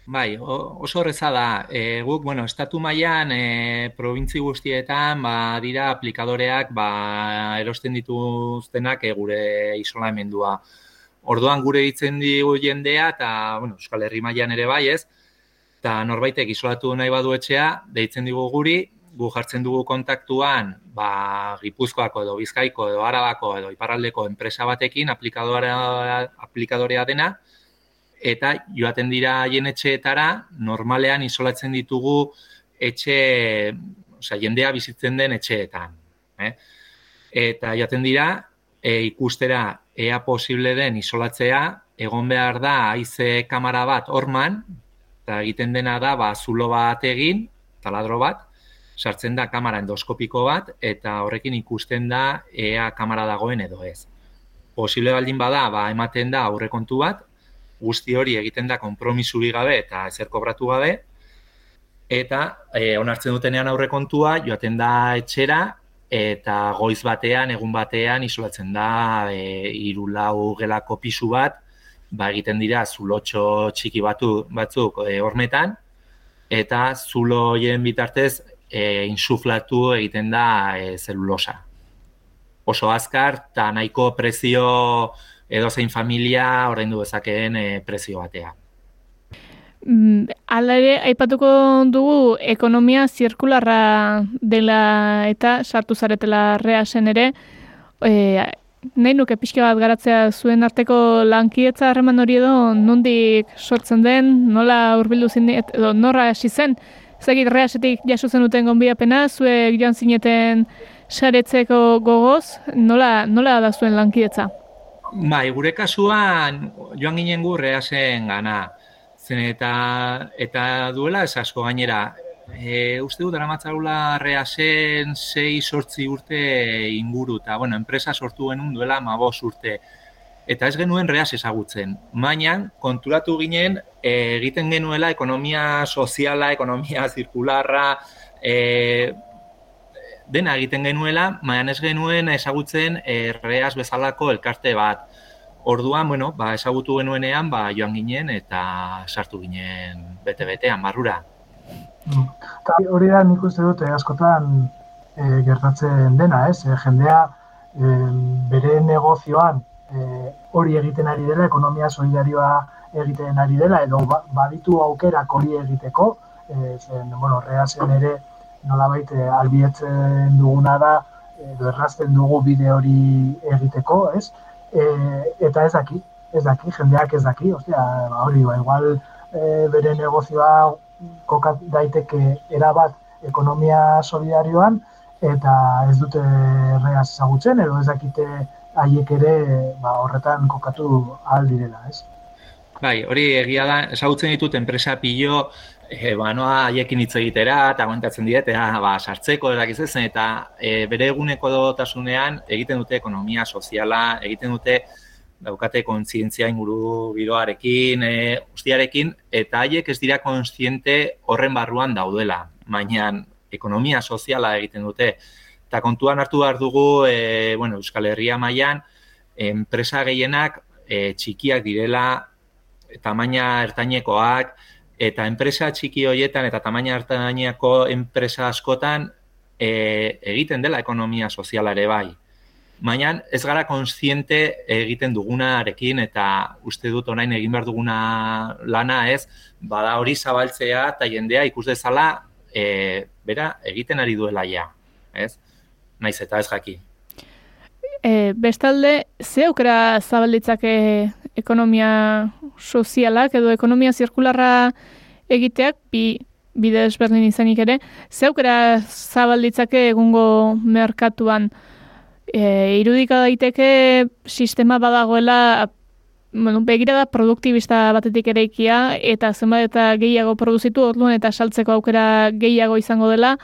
Bai, oso horreza da. E, guk, bueno, estatu mailan e, probintzi guztietan, ba, dira aplikadoreak, ba, erosten dituztenak e, gure isolamendua. Orduan gure ditzen digu jendea, eta, bueno, Euskal Herri mailan ere bai, ez? Eta norbaitek isolatu nahi badu etxea, deitzen digu guri, gu jartzen dugu kontaktuan, ba, Gipuzkoako edo Bizkaiko edo Arabako edo Iparraldeko enpresa batekin aplikadorea, aplikadorea dena, eta joaten dira haien etxeetara, normalean isolatzen ditugu etxe, osea, jendea bizitzen den etxeetan. Eh? Eta joaten dira, e, ikustera ea posible den isolatzea, egon behar da haize kamera bat orman, eta egiten dena da, ba, zulo bat egin, taladro bat, sartzen da kamera endoskopiko bat, eta horrekin ikusten da ea kamera dagoen edo ez. Posible baldin bada, ba, ematen da aurrekontu bat, guzti hori egiten da konpromisuri gabe eta ezer kobratu gabe, eta e, onartzen dutenean aurrekontua joaten da etxera, eta goiz batean, egun batean, isolatzen da e, hiru lau gelako pisu bat, ba egiten dira zulotxo txiki batu, batzuk e, hormetan, eta zulo hoien bitartez e, insuflatu egiten da e, zelulosa. Oso azkar, eta nahiko prezio edo zein familia ordaindu dezakeen e, prezio batea. Mm, Hala ere, aipatuko dugu ekonomia zirkularra dela eta sartu zaretela reasen ere, e, nahi nuke pixka bat garatzea zuen arteko lankietza harreman hori edo nondik sortzen den, nola hurbildu zinet, edo norra hasi zen, Zagit, reasetik jaso zen duten gonbiapena, zuek joan zineten saretzeko gogoz, nola, nola da zuen lankietza? Bai, gure kasuan joan ginen gu reasen gana. Zen eta, eta duela ez asko gainera. E, uste du daramatzagula reasen 6-sortzi urte inguru, eta bueno, enpresa sortu genuen duela mabos urte. Eta ez genuen reas ezagutzen. Baina, konturatu ginen, e, egiten genuela ekonomia soziala, ekonomia zirkularra, e, dena egiten genuela, baina ez genuen ezagutzen e, reas bezalako elkarte bat. Orduan, bueno, ba, ezagutu genuenean, ba, joan ginen eta sartu ginen bete-betean, barrura. Eta hori da nik uste dut eh, askotan eh, gertatzen dena, ez? Eh, jendea eh, bere negozioan eh, hori egiten ari dela, ekonomia solidarioa egiten ari dela, edo ba- baditu aukerak hori egiteko, eh, zen, bueno, reazen ere nolabait eh, albietzen duguna da, edo errazten dugu bide hori egiteko, ez? E, eta ez daki, ez daki, jendeak ez daki, ostia, ba, hori, ba, igual e, bere negozioa kokat daiteke erabat ekonomia solidarioan, eta ez dute reaz ezagutzen, edo ez dakite haiek ere ba, horretan kokatu ahal direla, ez? Bai, hori egia da, ezagutzen ditut enpresa pilo, e, ba, noa haiekin hitz egitera, eta aguantatzen diet, eta ba, sartzeko erakiz zen, eta e, bere eguneko dotasunean egiten dute ekonomia soziala, egiten dute daukate kontzientzia inguru giroarekin, e, ustiarekin, eta haiek ez dira kontziente horren barruan daudela, baina ekonomia soziala egiten dute. Eta kontuan hartu behar dugu, e, bueno, Euskal Herria mailan enpresa gehienak e, txikiak direla, tamaina ertainekoak, eta enpresa txiki horietan eta tamaina ertaineko enpresa askotan e, egiten dela ekonomia soziala ere bai. Baina ez gara kontziente egiten dugunarekin eta uste dut orain egin behar duguna lana ez, bada hori zabaltzea eta jendea ikus dezala e, bera egiten ari duela ja, ez? Naiz eta ez jaki. E, bestalde, ze aukera zabalditzake ekonomia sozialak edo ekonomia zirkularra egiteak, bi bide ezberdin izanik ere, ze aukera zabalditzake egungo merkatuan? E, irudika daiteke sistema badagoela bueno, begira da produktibista batetik eraikia eta zenbat eta gehiago produzitu orduan eta saltzeko aukera gehiago izango dela,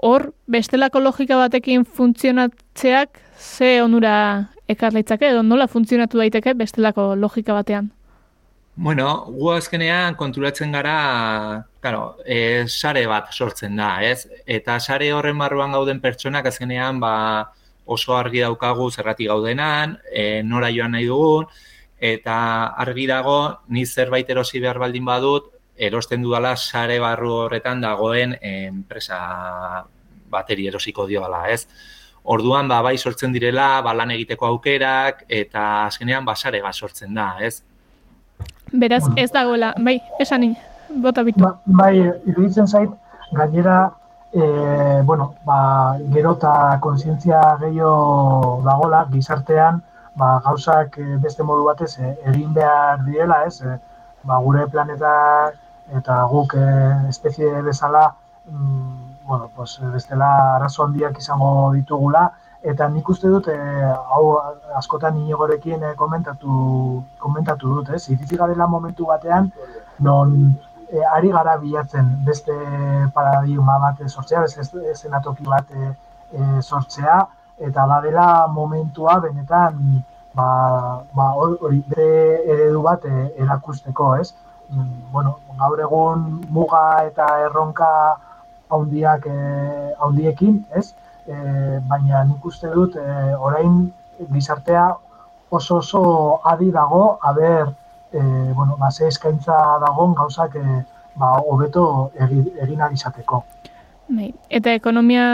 hor bestelako logika batekin funtzionatzeak ze onura ekar litzake edo nola funtzionatu daiteke bestelako logika batean? Bueno, gu azkenean konturatzen gara, claro, e, sare bat sortzen da, ez? Eta sare horren barruan gauden pertsonak azkenean ba, oso argi daukagu zergatik gaudenan, e, nora joan nahi dugun, eta argi dago, ni zerbait erosi behar baldin badut, erosten dudala sare barru horretan dagoen enpresa bateri erosiko dioala, ez? Orduan, ba, bai sortzen direla, ba, lan egiteko aukerak, eta azkenean, ba, sare bat sortzen da, ez? Beraz, ez dagoela, bai, esanin, bota bitu. Ba, bai, iruditzen zait, gainera, e, bueno, ba, gero eta konsientzia gehiago dagola, gizartean, ba, gauzak eh, beste modu batez eh, egin behar direla, ez? E, ba, gure planeta eta guk e, espezie bezala, mm, bueno, pues, bestela arazo handiak izango ditugula, eta nik uste dut e, hau askotan inigorekin e, komentatu komentatu dut, ez? Iritsi garela momentu batean non e, ari gara bilatzen beste paradigma bat sortzea, beste eszenatoki bat e, sortzea eta badela momentua benetan ba, ba hori bere eredu bat e, erakusteko, ez? Mm, bueno, gaur egun muga eta erronka handiak eh handiekin, ez? e, baina nik uste dut e, orain gizartea oso oso adi dago aber e, bueno, ba, ze eskaintza dagoen gauzak e, ba, hobeto egin, izateko. Bai, eta ekonomia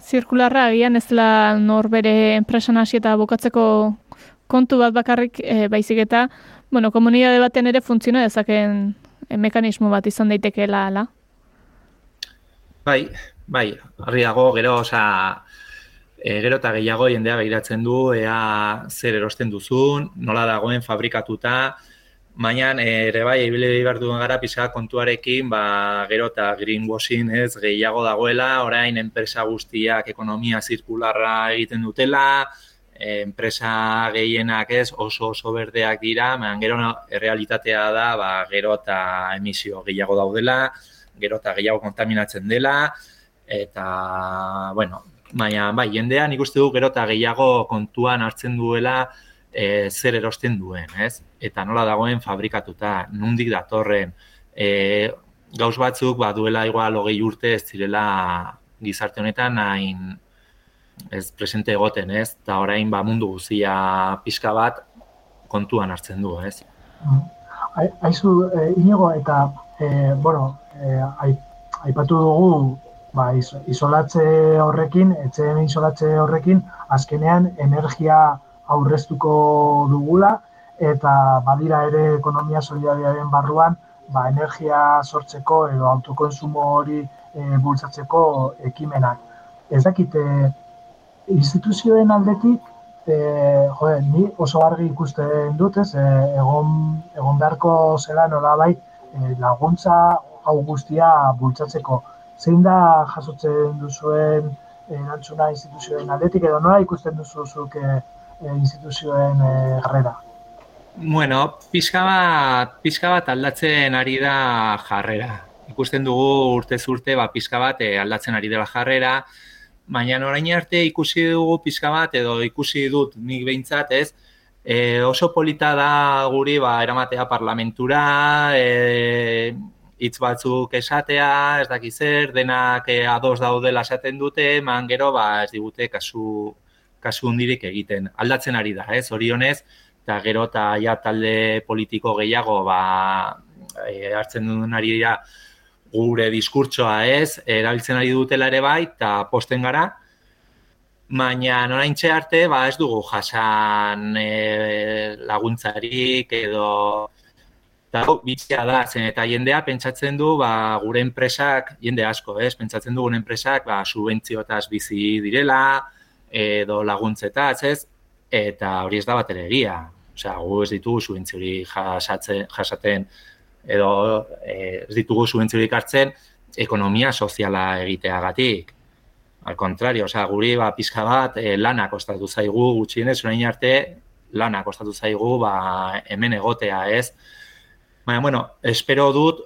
zirkularra agian ez dela nor bere enpresan hasi eta bukatzeko kontu bat bakarrik e, baizik eta bueno, komunidade baten ere funtziona dezaken e, mekanismo bat izan daitekeela ala. Bai, Bai, harri dago, gero, oza, e, gero eta gehiago jendea behiratzen du, ea zer erosten duzun, nola dagoen fabrikatuta, baina ere bai, ebile behar duen gara pizka kontuarekin, ba, gero eta greenwashing ez gehiago dagoela, orain enpresa guztiak ekonomia zirkularra egiten dutela, enpresa gehienak ez oso oso berdeak dira, baina gero errealitatea da, ba, gero eta emisio gehiago daudela, gero eta gehiago kontaminatzen dela, eta, bueno, baina, bai, jendean ikuste du gero eta gehiago kontuan hartzen duela e, zer erosten duen, ez? Eta nola dagoen fabrikatuta, nundik datorren, e, gauz batzuk, ba, duela igual hogei urte ez zirela gizarte honetan hain ez presente egoten, ez? Eta orain ba, mundu guzia pixka bat kontuan hartzen du, ez? Aizu, e, inigo, eta, e, bueno, e, aipatu dugu ba, isolatze horrekin, etxeen isolatze horrekin, azkenean energia aurreztuko dugula, eta badira ere ekonomia solidariaren barruan, ba, energia sortzeko edo autokonsumo hori e, bultzatzeko ekimenak. Ez dakite, instituzioen aldetik, e, jode, ni oso argi ikusten dut, ez, egon, egon beharko zela nolabait e, laguntza hau guztia bultzatzeko zein da jasotzen duzuen eh, erantzuna instituzioen aldetik edo nola ikusten duzu zuk e, instituzioen e, jarrera? Bueno, pixka bat, pixka bat aldatzen ari da jarrera. Ikusten dugu urte zurte ba, pixka bat aldatzen ari dela jarrera, baina orain arte ikusi dugu pixka bat edo ikusi dut nik behintzat ez, e, oso polita da guri ba, eramatea parlamentura, e, hitz batzuk esatea, ez daki zer, denak eh, ados daudela esaten dute, man gero ba ez digute kasu kasu hundirik egiten. Aldatzen ari da, ez? Orionez, eta gero eta ja talde politiko gehiago ba e, hartzen duen ari da gure diskurtsoa, ez? Erabiltzen ari dutela ere bai eta posten gara. Baina noraintxe arte, ba ez dugu jasan e, laguntzarik edo Eta bitxia da, zen eta jendea pentsatzen du ba, gure enpresak, jende asko, ez? Pentsatzen du gure enpresak ba, subentziotaz bizi direla, edo laguntzetaz, ez? Eta hori ez da bat ere egia. Osea, gu ez ditugu subentziori jasatzen, jasaten, edo e, ez ditugu subentziori hartzen ekonomia soziala egiteagatik. Al contrario, osea, guri ba, pizka bat e, lana kostatu zaigu gutxienez, orain arte lana kostatu zaigu ba, hemen egotea, ez? Baina, bueno, espero dut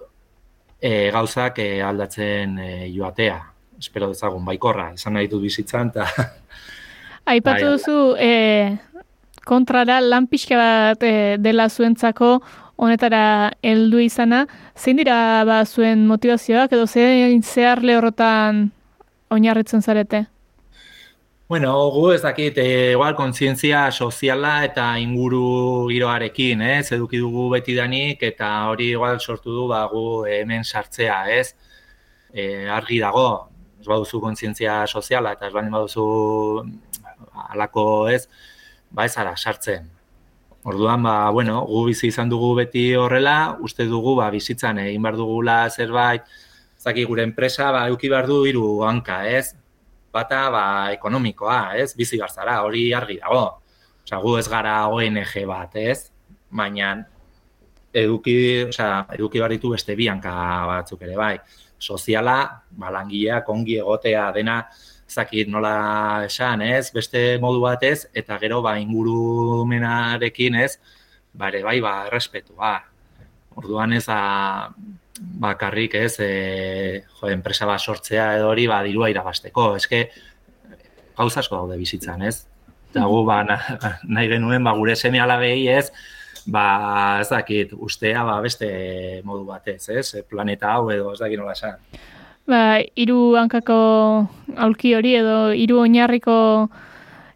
e, gauzak e, aldatzen e, joatea. Espero dezagun, baikorra, esan nahi dut bizitzan, eta... Aipatu bai. duzu, e, kontrara lan pixka bat e, dela zuentzako honetara heldu izana, zein dira ba zuen motivazioak edo zein zehar lehorrotan oinarritzen zarete? Bueno, gu ez dakit, e, igual kontzientzia soziala eta inguru giroarekin, ez, eduki dugu beti danik, eta hori igual sortu du, ba, gu hemen sartzea, ez, e, argi dago, ez baduzu kontzientzia soziala, eta ez baldin baduzu alako, ez, ba, ez ara, sartzen. Orduan, ba, bueno, gu bizi izan dugu beti horrela, uste dugu, ba, bizitzan egin behar dugula zerbait, zaki gure enpresa, ba, euki behar du hiru hanka, ez? Bata, ba, ekonomikoa, ez? Bizi barzara, hori argi dago. Osa, gu ez gara ONG bat, ez? Baina, eduki, osea, eduki behar ditu beste bi hanka batzuk ere, bai. Soziala, ba, langileak ongi egotea dena, zakit nola esan, ez, beste modu batez, eta gero ba ingurumenarekin, ez, ba ere bai, ba, errespetua. Orduan ez, a, bakarrik, ez, e, jo, enpresa bat sortzea edo hori, ba, dirua irabasteko. Eske, gauza asko daude bizitzan, ez? Eta gu, ba, na- nahi genuen, ba, gure seme alabei, ez, ba, ez dakit, ustea, ba, beste modu batez, ez? Planeta hau edo, ez dakit nola esan. Ba, hiru hankako aulki hori edo hiru oinarriko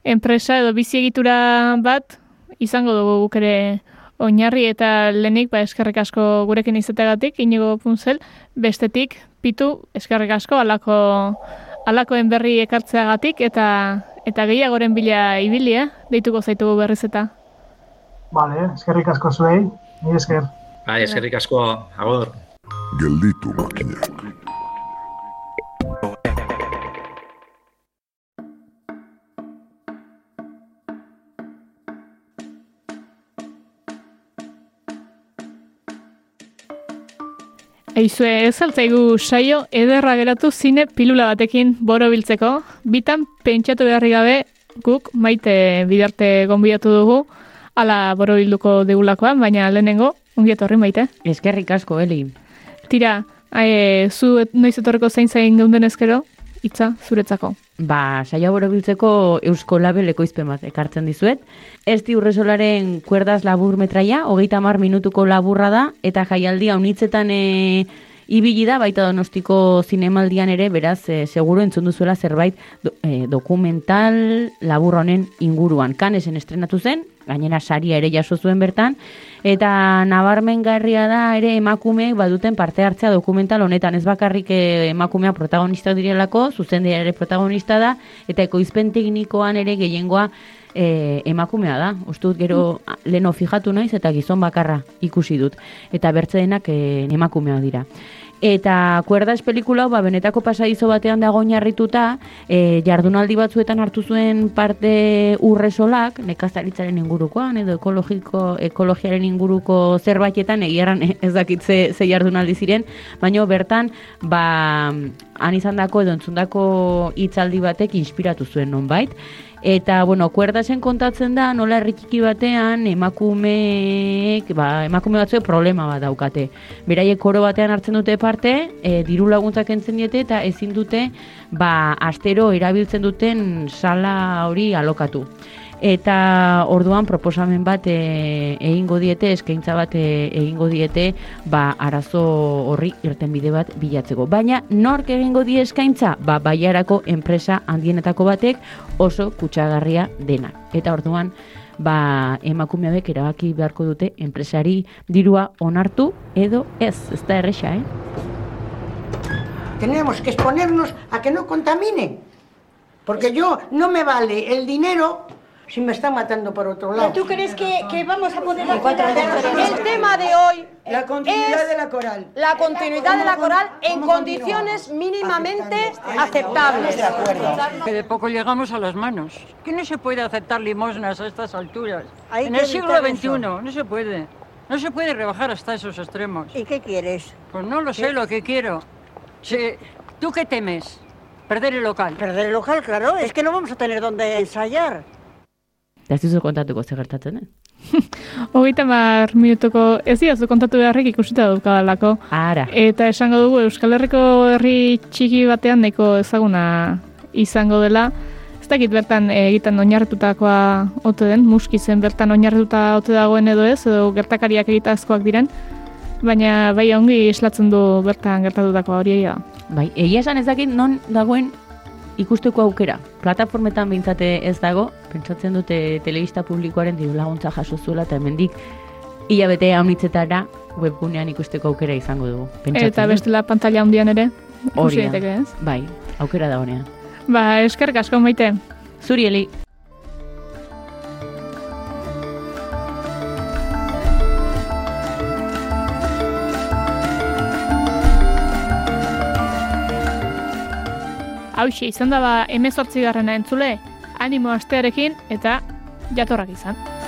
enpresa edo bizi egitura bat izango dugu guk ere oinarri eta lehenik ba eskerrik asko gurekin izategatik inigo punzel bestetik pitu eskerrik asko alako alakoen berri ekartzeagatik eta eta gehiagoren bila ibilia deituko zaitugu berriz eta Vale, eskerrik asko zuei, ni esker. Bai, eskerrik asko, agor. Gelditu makinak. Eizue, ez altzaigu saio ederra geratu zine pilula batekin borobiltzeko. Bitan pentsatu beharri gabe guk maite bidarte gonbidatu dugu ala borobilduko degulakoan, baina lehenengo ongi etorri maite. Eskerrik asko, Eli. Tira, e, zu noiz etorreko zain zain geunden ezkero, hitza zuretzako. Ba, saia borobiltzeko Eusko Label ekoizpen bat ekartzen dizuet. Ez di urresolaren kuerdaz labur metraia, hogeita mar minutuko laburra da, eta jaialdia unitzetan e, ibili da, baita donostiko zinemaldian ere, beraz, e, seguro entzun duzuela zerbait do, e, dokumental labur honen inguruan. Kanesen estrenatu zen, gainera saria ere jaso zuen bertan, eta nabarmengarria da ere emakumeek baduten parte hartzea dokumental honetan ez bakarrik eh, emakumea protagonista direlako, zuzendia ere protagonista da, eta ekoizpen teknikoan ere gehiengoa e, emakumea da. Uste dut gero leno fijatu naiz eta gizon bakarra ikusi dut. Eta bertzeenak e, emakumea dira. Eta kuerdas pelikula ba, benetako pasadizo batean dago oinarrituta, e, jardunaldi batzuetan hartu zuen parte urresolak, nekazaritzaren ingurukoan, edo ekologiko, ekologiaren inguruko zerbaitetan, egiaran ez dakit ze, jardunaldi ziren, baina bertan, ba, han izandako edo entzundako hitzaldi batek inspiratu zuen nonbait. Eta, bueno, kuerdasen kontatzen da, nola herritiki batean emakumeek, ba, emakume batzuek problema bat daukate. Beraiek koro batean hartzen dute parte, e, diru laguntzak entzen diete eta ezin dute, ba, astero erabiltzen duten sala hori alokatu. Eta orduan proposamen bat e, egingo diete, eskaintza bat e, egingo diete, ba, arazo horri irtenbide bat bilatzeko. Baina nork egingo die eskaintza? Ba, baiarako enpresa handienetako batek oso kutsagarria dena. Eta orduan, ba, emakume hauek erabaki beharko dute enpresari dirua onartu edo ez, ez da erresa, eh? Tenemos que exponernos a que no contaminen. Porque yo no me vale el dinero si me están matando por otro lado. ¿Tú crees que, que vamos a poder hacer. El tema de hoy La continuidad es de la coral. la continuidad de la ¿Cómo- coral en condiciones mínimamente aceptables. Que de poco llegamos a las manos. Que no se puede aceptar limosnas a estas alturas. Hay en el siglo XXI eso. no se puede. No se puede rebajar hasta esos extremos. ¿Y qué quieres? Pues no lo sé ¿Qué? lo que quiero. Sí, ¿Tú qué temes? Perder el local. Perder el local, claro, es que no vamos a tener donde ensayar. Eta ez duzu kontatuko zer gertatzen, eh? Hogeita mar minutuko ez diazu kontatu beharrik ikusita daukadalako. Ara. Eta esango dugu Euskal Herriko herri txiki batean nahiko ezaguna izango dela. Ez dakit bertan egiten oinarritutakoa ote den, muskizen bertan oinarrituta ote dagoen edo ez, edo gertakariak egitazkoak diren, baina bai ongi islatzen du bertan gertatutakoa hori egia da. Bai, egia esan ez dakit non dagoen ikusteko aukera. Plataformetan behintzate ez dago, pentsatzen dute telebista publikoaren diru laguntza jaso zuela eta hemendik hilabete haunitzetara webgunean ikusteko aukera izango dugu. Pentsatzen Eta bestela pantalla handian ere, Hori da. daiteke ez? Bai, aukera da honean. Ba, eskerrik asko maite. Zuri, Eli. Hauxe, izan da ba, emezortzigarrena entzule, animo astearekin eta jatorrak izan.